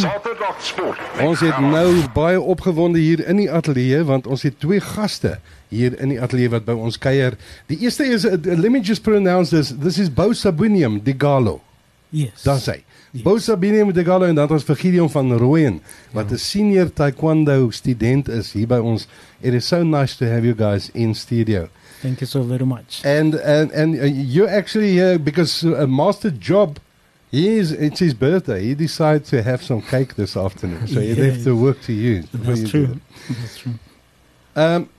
Saterdag sport. Ons het nou baie opgewonde hier in die ateljee want ons het twee gaste hier in die ateljee wat by ons kuier. Die eerste is uh, let me just pronounce this. This is Bo Sabunium Digalo. Yes. Dan sê. Yes. Bo Sabunium Digalo en dan ons vir Gideon van Rooyen wat 'n senior taekwondo student is hier by ons. It is so nice to have you guys in studio. Thank you so very much. And and and uh, you're actually here because a master job He is, it's his birthday. He decided to have some cake this afternoon, so he left the work to you. That's you true. That's true. Um,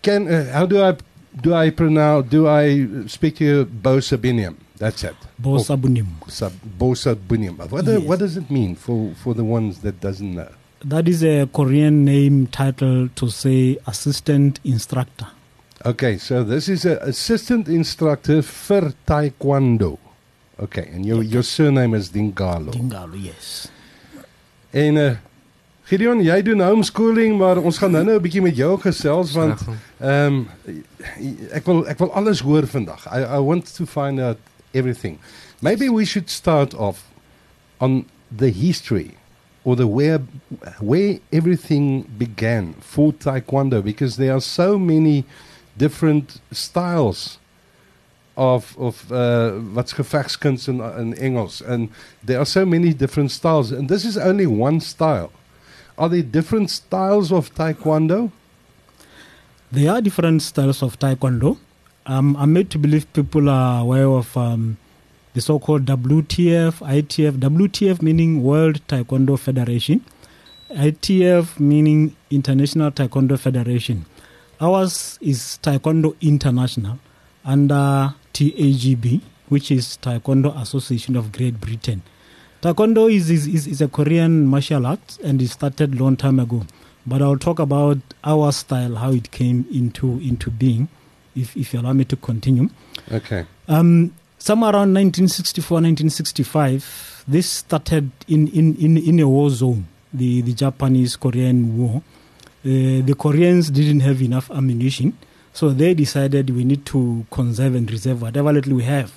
can uh, how do I do I pronounce? Do I speak to you Bosabinium? That's it. Bo Sabunim. Sab, Bosabinium. What, Yes. what does it mean for for the ones that doesn't know? That is a Korean name title to say assistant instructor. Okay, so this is an assistant instructor for Taekwondo. Okay, and your your surname is Dingalo. Dingalo, yes. En uh Gideon, jy doen homeschooling, maar ons gaan nou-nou 'n bietjie met jou gesels want ehm um, ek wil ek wil alles hoor vandag. I I want to find out everything. Maybe we should start off on the history or the where where everything began for taekwondo because there are so many different styles of of uh wat's gevegskuns in in Engels and there are so many different styles and this is only one style. Are there different styles of taekwondo? There are different styles of taekwondo. Um, I'm made to believe people are aware of um, the so-called WTF, ITF. WTF meaning World Taekwondo Federation. ITF meaning International Taekwondo Federation. Ours is Taekwondo International under TAGB, which is Taekwondo Association of Great Britain. Taekwondo is, is, is, is a Korean martial art and it started long time ago. But I'll talk about our style, how it came into into being, if, if you allow me to continue. Okay. Um, somewhere around 1964, 1965, this started in, in, in, in a war zone, the, the Japanese Korean War. Uh, the Koreans didn't have enough ammunition, so they decided we need to conserve and reserve whatever little we have.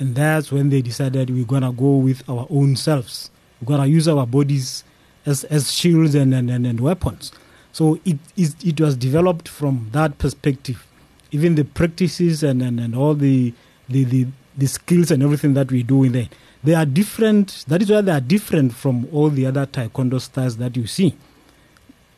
And that's when they decided we're going to go with our own selves. We're going to use our bodies as, as shields and, and, and, and weapons. So it, it, it was developed from that perspective. Even the practices and, and, and all the, the, the, the skills and everything that we do in there, they are different. That is why they are different from all the other taekwondo styles that you see.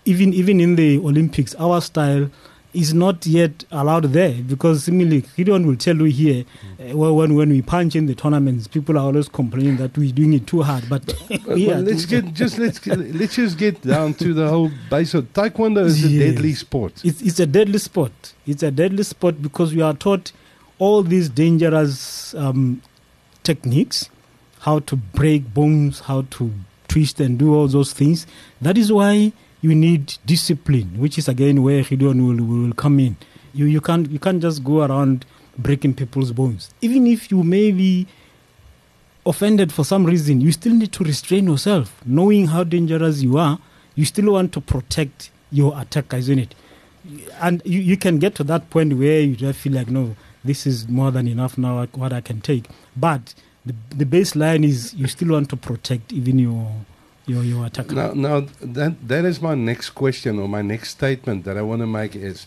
Even, even in the Olympics, our style is not yet allowed there because similarly, Gideon will tell you here uh, when, when we punch in the tournaments, people are always complaining that we're doing it too hard. But are let's get just let's get, let's just get down to the whole base of taekwondo is a deadly sport. It's, it's a deadly sport. It's a deadly sport because we are taught all these dangerous um, techniques, how to break bones, how to twist and do all those things. That is why you need discipline, which is again where Gideon will, will come in. You, you, can't, you can't just go around breaking people's bones. Even if you may be offended for some reason, you still need to restrain yourself. Knowing how dangerous you are, you still want to protect your attacker, isn't it? And you, you can get to that point where you just feel like, no, this is more than enough now, what I can take. But the, the baseline is you still want to protect even your your, your attacker. Now, now that that is my next question or my next statement that I want to make is,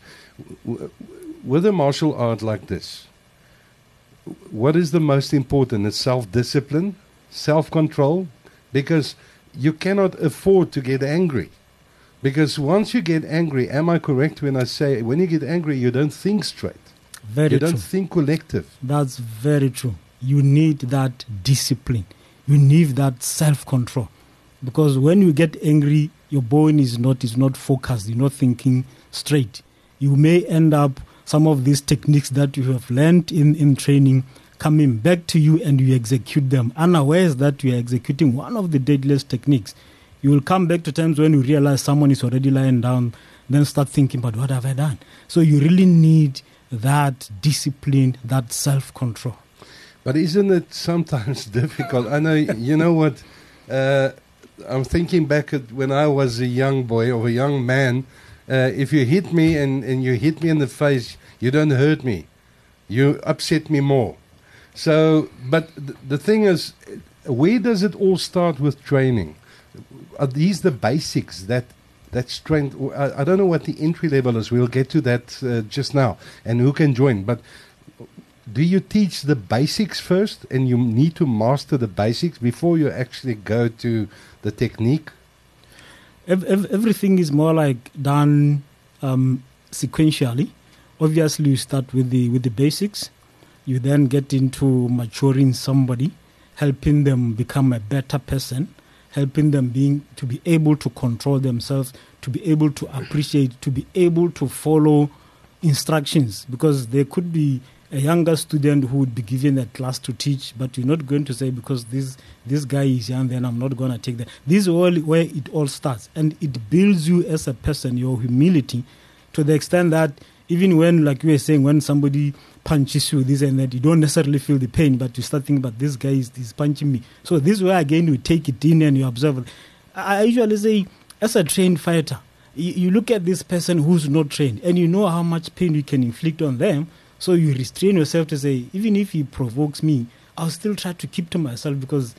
w- with a martial art like this, what is the most important? It's self-discipline, self-control, because you cannot afford to get angry. Because once you get angry, am I correct when I say when you get angry, you don't think straight, Very you true. don't think collective. That's very true. You need that discipline. You need that self control. Because when you get angry, your brain is not is not focused, you're not thinking straight. You may end up some of these techniques that you have learned in, in training coming back to you and you execute them, unawares that you are executing one of the deadliest techniques. You will come back to times when you realize someone is already lying down, then start thinking, but what have I done? So you really need that discipline, that self control. But isn't it sometimes difficult? I know, you know what? Uh, I'm thinking back at when I was a young boy or a young man. Uh, if you hit me and, and you hit me in the face, you don't hurt me. You upset me more. So, but th- the thing is, where does it all start with training? are these the basics that that strength? I, I don't know what the entry level is. We'll get to that uh, just now, and who can join. But do you teach the basics first, and you need to master the basics before you actually go to the technique? Everything is more like done um, sequentially. Obviously, you start with the with the basics. You then get into maturing somebody, helping them become a better person, helping them being to be able to control themselves, to be able to appreciate, to be able to follow instructions because there could be a younger student who would be given a class to teach, but you're not going to say because this this guy is young, then I'm not going to take that. This is all where it all starts, and it builds you as a person, your humility, to the extent that even when, like you were saying, when somebody punches you this and that, you don't necessarily feel the pain, but you start thinking, "But this guy is, is punching me." So this way again, you take it in and you observe. I usually say, as a trained fighter, you, you look at this person who's not trained, and you know how much pain you can inflict on them so you restrain yourself to say, even if he provokes me, I'll still try to keep to myself because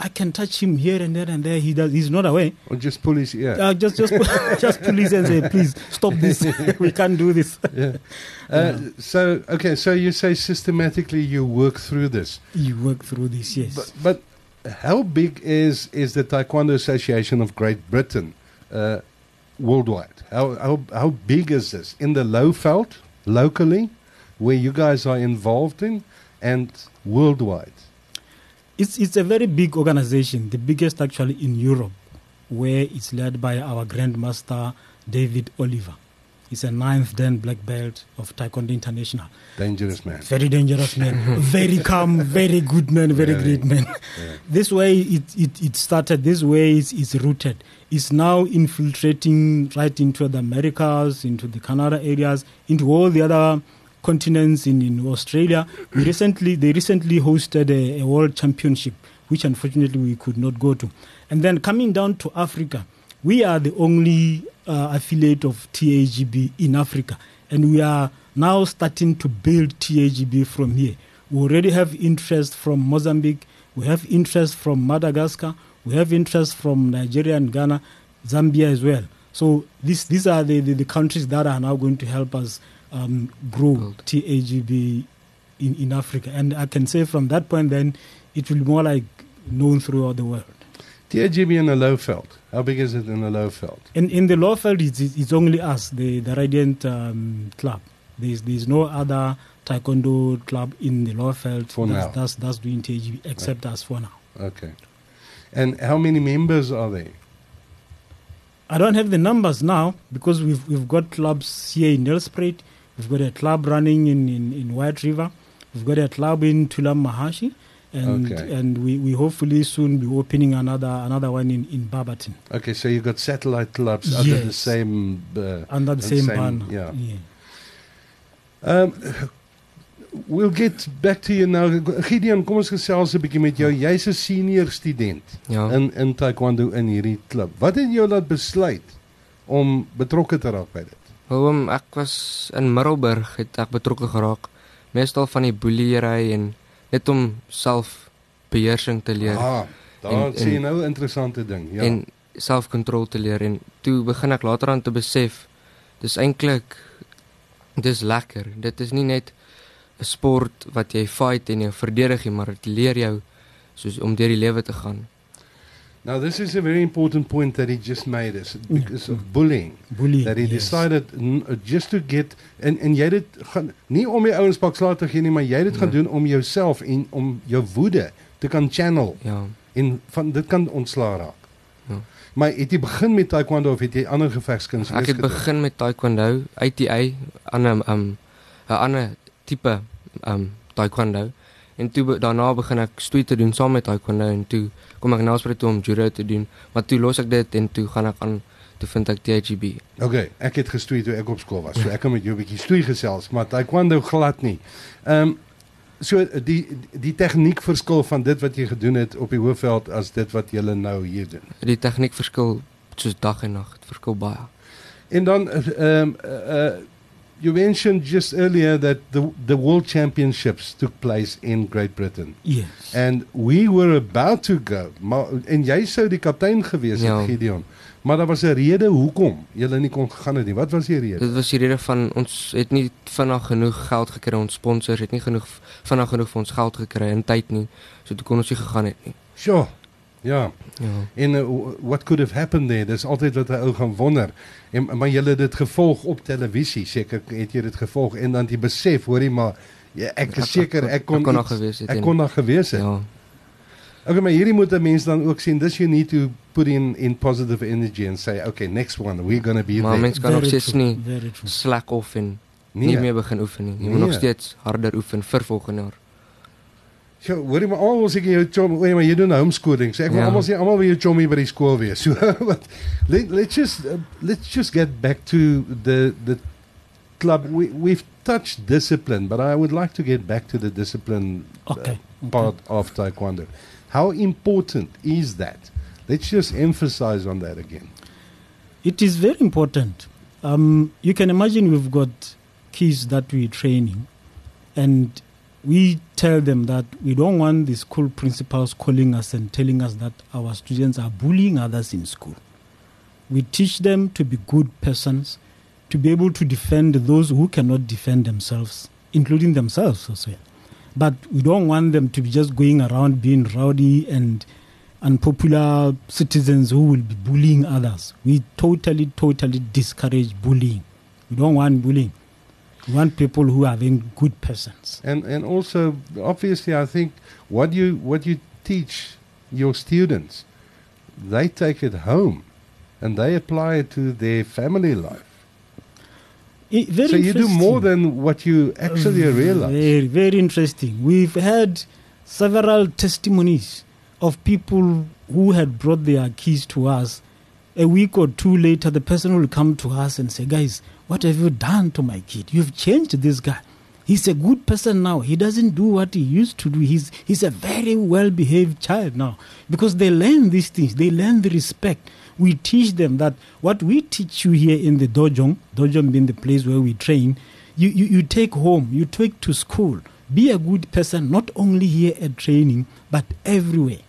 I can touch him here and there and there. He does. He's not aware. Or just pull his ear. Uh, just, just, just pull his ear and say, "Please stop this. we can't do this." Yeah. Uh, yeah. So okay. So you say systematically you work through this. You work through this, yes. But, but how big is is the Taekwondo Association of Great Britain uh, worldwide? How, how how big is this in the Lowveld locally? Where you guys are involved in and worldwide? It's, it's a very big organization, the biggest actually in Europe, where it's led by our Grandmaster David Oliver. He's a ninth dan black belt of Taekwondo International. Dangerous man. Very dangerous man. very calm, very good man, very, very great man. Yeah. This way it, it, it started, this way it's, it's rooted. It's now infiltrating right into the Americas, into the Canada areas, into all the other continents in, in Australia. We recently they recently hosted a, a, world championship, which unfortunately we could not go to. And then coming down to Africa, we are the only uh, affiliate of TAGB in Africa, and we are now starting to build TAGB from here. We already have interest from Mozambique, we have interest from Madagascar, we have interest from Nigeria and Ghana, Zambia as well. So this, these are the, the, the countries that are now going to help us um, grow Build. TAGB in, in Africa. And I can say from that point, then it will be more like known throughout the world. TAGB in the Lowveld. How big is it in the Lowveld? In in the Lowveld, it's, it's only us, the the Radiant um, club. There's there's no other taekwondo club in the Lowveld for that's, now. That's that's doing TAGB except okay. us for now. Okay. And how many members are there? I don't have the numbers now because we've we've got clubs here in Nelspruit. We've got a club running in, in, in White River. We've got a club in Thulamahashe. And, okay. and we, we hopefully soon be opening another another one in, in Barberton. Okay, so you've got satellite clubs yes. under the same uh, under the same, same banner. Yeah. yeah. Um, we'll get back to you now. Gideon, kom ons gesels 'n bietjie met jou. Jy's 'n senior student ja. in in taekwondo in hierdie klub. Wat het jou laat besluit om betrokke te raak by dit? Hoewel ek was in Middelburg het ek betrokke geraak meestal van die boelery en net om self beheersing te leer. Ah, daar sien jy nou 'n interessante ding, ja. En selfkontrole te leer en toe begin ek later aan te besef dis eintlik dis lekker. Dit is nie net 'n sport wat jy fight en jy verdedig nie, maar dit leer jou soos om deur die lewe te gaan. Now, this is a very important point that he just made us because of bullying. Bullying. That he yes. decided uh, just to get en en jy dit gaan nie om die ouens pak slaat te gee nie, maar jy dit gaan ja. doen om jouself en om jou woede te kan channel. Ja. En van dit kan ontslaa raak. Ja. Maar het jy begin met taekwondo of het jy ander gevegskuns geleer? Ek het begin met taekwondo, ITA, aan 'n um 'n ander tipe um taekwondo. En toe daarna begin ek stoei te doen saam met taekwondo en toe kom ek Nelspruit toe om judo te doen. Maar toe los ek dit en toe gaan ek aan toe vind ek TGB. Okay, ek het gestoei toe ek op skool was. So ek kan met jou 'n bietjie stoei gesels, maar taekwondo glad nie. Ehm um, so die die tegniek verskil van dit wat jy gedoen het op die hoofveld as dit wat jy nou hier doen. Die tegniek verskil soos dag en nag, dit verskil baie. En dan ehm uh, uh, you mentioned just earlier that the the World Championships took place in Great Britain. Yes. And we were about to go. Maar en jy sou die kaptein gewees het, Ja. Gideon. Maar daar was 'n rede hoekom jy nie kon gegaan het nie. Wat was die rede? Dit was die rede van ons het nie vinnig genoeg geld gekry ons sponsors het nie genoeg vinnig genoeg vir ons geld gekry in tyd nie. So toe kon ons nie gegaan het nie. Sure. Ja. Ja. En uh, what could have happened there? Dis altyd wat 'n ou gaan wonder. En maar jy het dit gevolg op televisie, seker het jy dit gevolg en dan jy besef, hoorie maar ja, ek is seker ek kon ek kon nog iets- gewees het. Ek kon daar gewees het. Ja. Okay, maar hierdie moet 'n mens dan ook sien. Dis you need to put in in positive energy and say, okay, next one we're going to be Maar there. mens kan nog steeds nie slack off en nee. nie meer begin oefen nie. Jy moet Nee. nog steeds harder oefen vir volgende jaar. So, hoorie maar almal wil seker jou chom, oei maar jy doen homeschooling. So ek wil almal sê almal wil jou chommie by die skool wees. So let, let's just uh, let's just get back to the the club. We we've touched discipline, but I would like to get back to the discipline uh, Okay. part of taekwondo. How important is that? Let's just emphasize on that again. It is very important. Um, you can imagine we've got kids that we're training, and we tell them that we don't want the school principals calling us and telling us that our students are bullying others in school. We teach them to be good persons, to be able to defend those who cannot defend themselves, including themselves as well. But we don't want them to be just going around being rowdy and unpopular citizens who will be bullying others. We totally, totally discourage bullying. We don't want bullying. We want people who are then good persons. And and also obviously I think what you what you teach your students they take it home and they apply it to their family life. I- very so you do more than what you actually realize. Very, very interesting. We've had several testimonies of people who had brought their keys to us. A week or two later, the person will come to us and say, Guys, what have you done to my kid? You've changed this guy. He's a good person now. He doesn't do what he used to do. He's, he's a very well behaved child now. Because they learn these things, they learn the respect. We teach them that what we teach you here in the dojo, dojo being the place where we train, you, you, you take home, you take to school. Be a good person, not only here at training, but everywhere.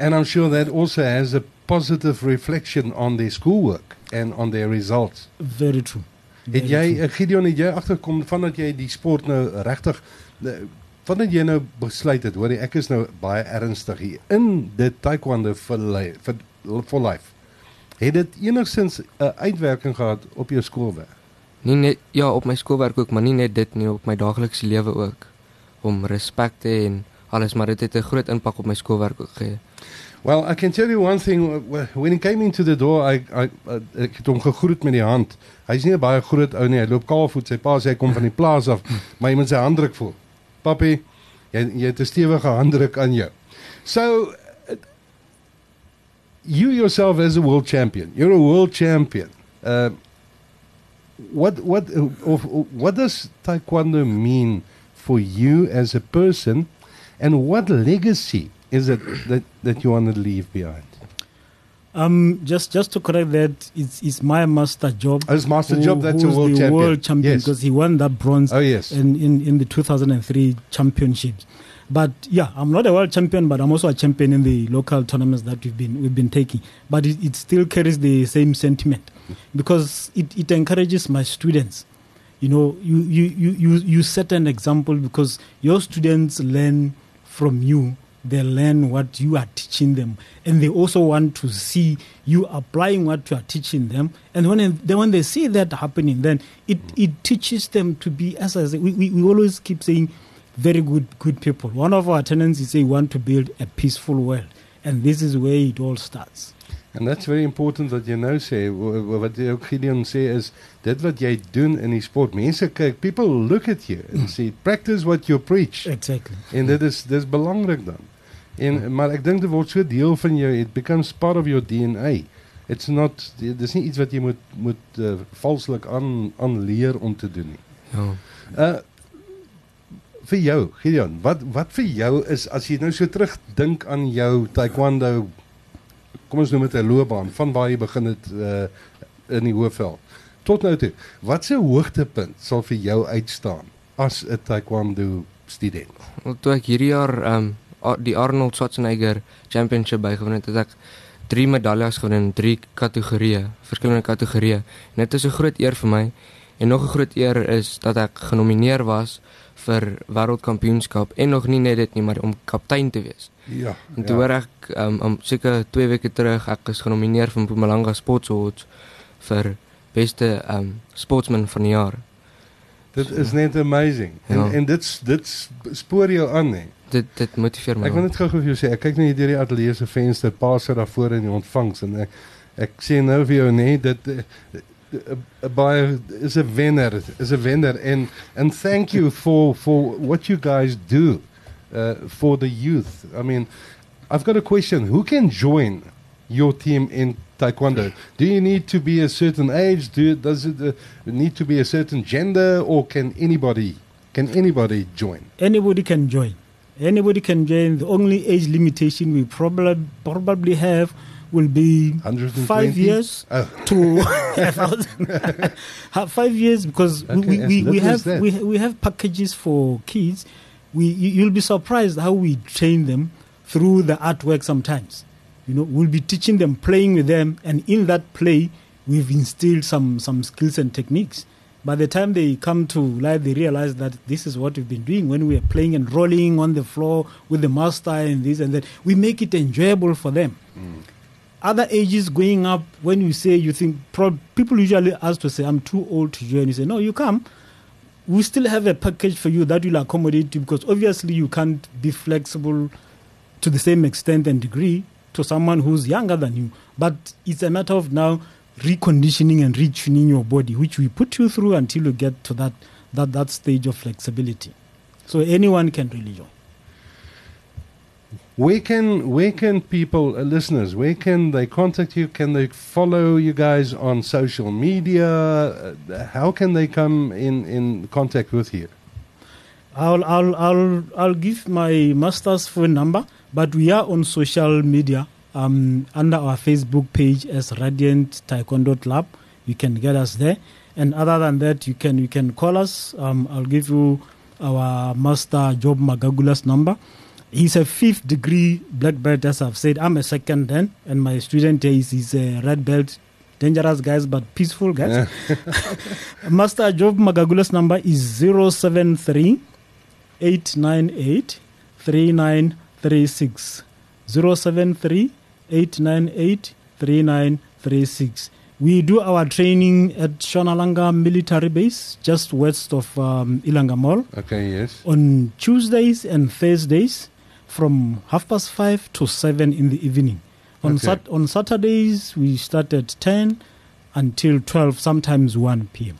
And I'm sure that also has a positive reflection on their schoolwork and on their results. Very true. Het Very jy true. eh, Gideon het jy agterkom vandat jy die sport nou regtig eh, vandat jy nou besluit het, hoor jy ek is nou baie ernstig hier in dit taekwondo vir vir for life. Het dit enigstens 'n uitwerking gehad op jou skoolwerk? Nie net ja, op my skoolwerk ook, maar nie net dit nie, op my daaglikse lewe ook. Om respek te hê en alles, maar dit het 'n groot impak op my skoolwerk ook gehê. Well, I can tell you one thing. wh- When he came into the door, I, I, I ek het hom gegroet met die hand. Hy's nie 'n baie groot ou nie. Hy loop kaalvoet. Sy pa sê hy kom van die plaas af, maar jy moet sy handdruk voel. Papi, jy jy het 'n stewige handdruk aan jou. So you yourself as a world champion. You're a world champion. Uh, what what of, what does taekwondo mean for you as a person and what legacy is it that, that you want to leave behind? Um, just just to correct that, it's, it's my master Job. As master who- Job, that's a world the champion. world champion Yes. because he won that bronze Oh yes. in, in, in the 2003 championships. But yeah, I'm not a world champion, but I'm also a champion in the local tournaments that we've been we've been taking. But it, it still carries the same sentiment because it, it encourages my students. You know, you, you, you, you, you set an example because your students learn from you. They learn what you are teaching them, and they also want to see you applying what you are teaching them. And when then when they see that happening, then it, it teaches them to be, as I say, we, we, we always keep saying, very good good people. One of our tenants is say we want to build a peaceful world, and this is where it all starts. And that's very important wat jy nou sê w- w- wat jy ook Gideon sê is dit wat jy doen in die sport. Mense kyk, people look at you and say practice what you preach. Exactly. En dit is dis belangrik dan. En maar ek dink dit word so deel van jou it becomes part of your DNA. It's not dis nie iets wat jy moet moet uh, valslik aan aanleer om te doen nie. Ja. Uh vir jou, Gideon, wat wat vir jou is as jy nou so terugdink aan jou taekwondo kom ons noem dit 'n loopbaan van waar jy begin het uh in die Hoëveld. tot nou toe. Wat se hoogtepunt sal vir jou uitstaan as 'n taekwondo student? Wel, toe ek hierdie jaar ehm um, die Arnold Schwarzenegger Championship bygewoon het, het ek drie medaljes gewonnen in drie kategorieë, verskillende kategorieë. En dit is 'n groot eer vir my. En nog 'n groot eer is dat ek genomineer was vir wêreldkampioenskap en nog nie net dit nie, maar om kaptein te wees. Ja. En toe ja. hoor ek um, um seker 2 weke terug ek is genomineer vir Mpumalanga Sports Awards vir beste um sportsman van die jaar. Dit is net amazing. En Ja. en dit dit spoor jou aan hè. Dit dit motiveer my. Ek wil net gou vir jou sê, ek kyk net hier deur die ateljee se venster, pas sit daar voor in die ontvangs en ek ek sê nou vir jou nee, dit eh, eh, eh, baie is 'n wenner, is 'n wenner en and thank you for for what you guys do uh for the youth. I mean, I've got a question. Who can join your team in taekwondo? Do you need to be a certain age? Do does it uh, need to be a certain gender or can anybody can anybody join? Anybody can join. Anybody can join. The only age limitation we probably probably have will be 120? five years Oh. to thousand. Uh, five years because Okay, we, we, we have we, we have packages for kids. We you, you'll be surprised how we train them through the artwork sometimes. You know, we'll be teaching them, playing with them, and in that play, we've instilled some some skills and techniques. By the time they come to life, they realize that this is what we've been doing when we are playing and rolling on the floor with the master and this and that. We make it enjoyable for them. Mm. Other ages going up when you say you think pro- people usually ask to say i'm too old to join. You say no you come. We still have a package for you that will accommodate you because obviously you can't be flexible to the same extent and degree to someone who's younger than you. But it's a matter of now reconditioning and retuning your body which we put you through until you get to that that, that stage of flexibility so anyone can really join Where can where can people, uh, listeners, where can they contact you? Can they follow you guys on social media? Uh, how can they come in in contact with you? I'll, I'll, I'll, I'll give my master's phone number, but we are on social media um, under our Facebook page as Radiant Taekwondo Club. You can get us there. And other than that, you can, you can call us. Um, I'll give you our master Job Magagula's number. He's a fifth degree black belt, as I've said. I'm a second dan, and my student is he's a red belt. Dangerous guys, but peaceful guys. Master Job Magagula's number is 073 898 3936. 073 898 3936. We do our training at Shonalanga Military Base, just west of um, Ilanga Mall, Okay, yes. on Tuesdays and Thursdays from half past five to seven in the evening. On, Okay. sat- on Saturdays, we start at 10 until 12, sometimes 1 p.m.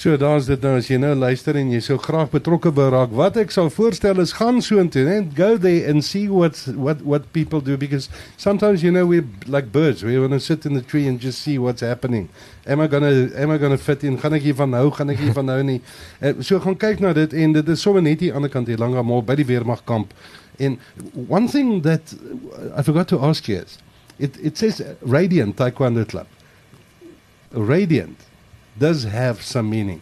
So daar's dit nou as jy nou luister en jy sou graag betrokke wou raak. Wat ek sal voorstel is gaan soontoe and go there and see what what what people do because sometimes you know we're like birds. We want to sit in the tree and just see what's happening. Am I going to am I going to fit in? Gaan ek hiervan hou? Gaan ek hiervan hou nie? Uh, so gaan kyk na dit en dit is sommer net hier aan die kant hier Langamol by die weermagkamp. And one thing that I forgot to ask you is it it says Radiant Taekwondo Club. Radiant does have some meaning.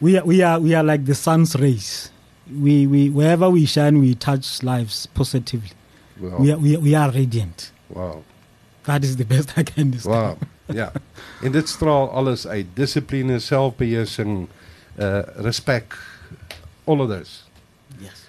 We are, we are, we are like the sun's rays. We, we, wherever we shine, we touch lives positively. Wow. We, are, we, are, we are radiant. Wow. That is the best I can describe. Wow. Ja. En dit straal alles uit. Dissipline, selfbeheersing, uh respect, all of those. Yes.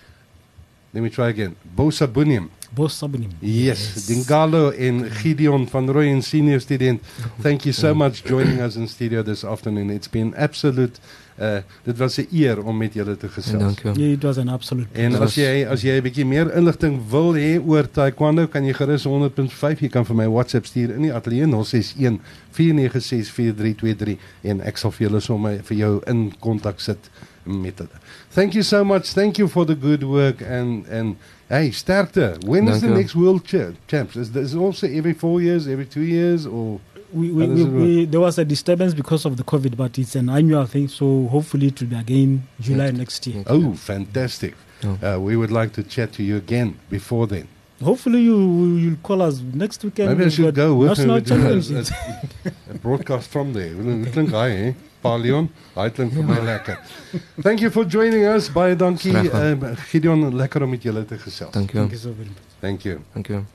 Let me try again. Bosabunium. Both subliminal. Yes. Dingalo en Gideon van Rooyen senior student. Thank you so much joining us in studio this afternoon. It's been absolute uh dit was 'n eer om met julle te En gesels. dankie. Yeah, it was an absolute En Dit as jy as jy 'n bietjie meer inligting wil hê oor taekwondo, kan jy gerus 100.5 jy kan vir my WhatsApp stuur in die ateljee 061 496 4323 en ek sal vir julle sommer vir jou in kontak sit met hulle. Thank you so much. Thank you for the good work and and hey, sterkte. When is Dank the u wel. next world cha- champs? Is this also every 4 years, every 2 years or we, we, we, we, there was a disturbance because of the COVID, but it's an annual thing. So hopefully it will be again July Yeah. next year. Oh, fantastic. Oh. Uh, we would like to chat to you again before then. Hopefully you you'll call us next weekend. Maybe I should go with national him. championships. broadcast from there. Dit hè? Palion, hy klink vir my lekker. Thank you for joining us. Baie dankie. Uh, Gideon, lekker om met julle te gesels. Dankie. Thank you so very much. Thank you. Dankie.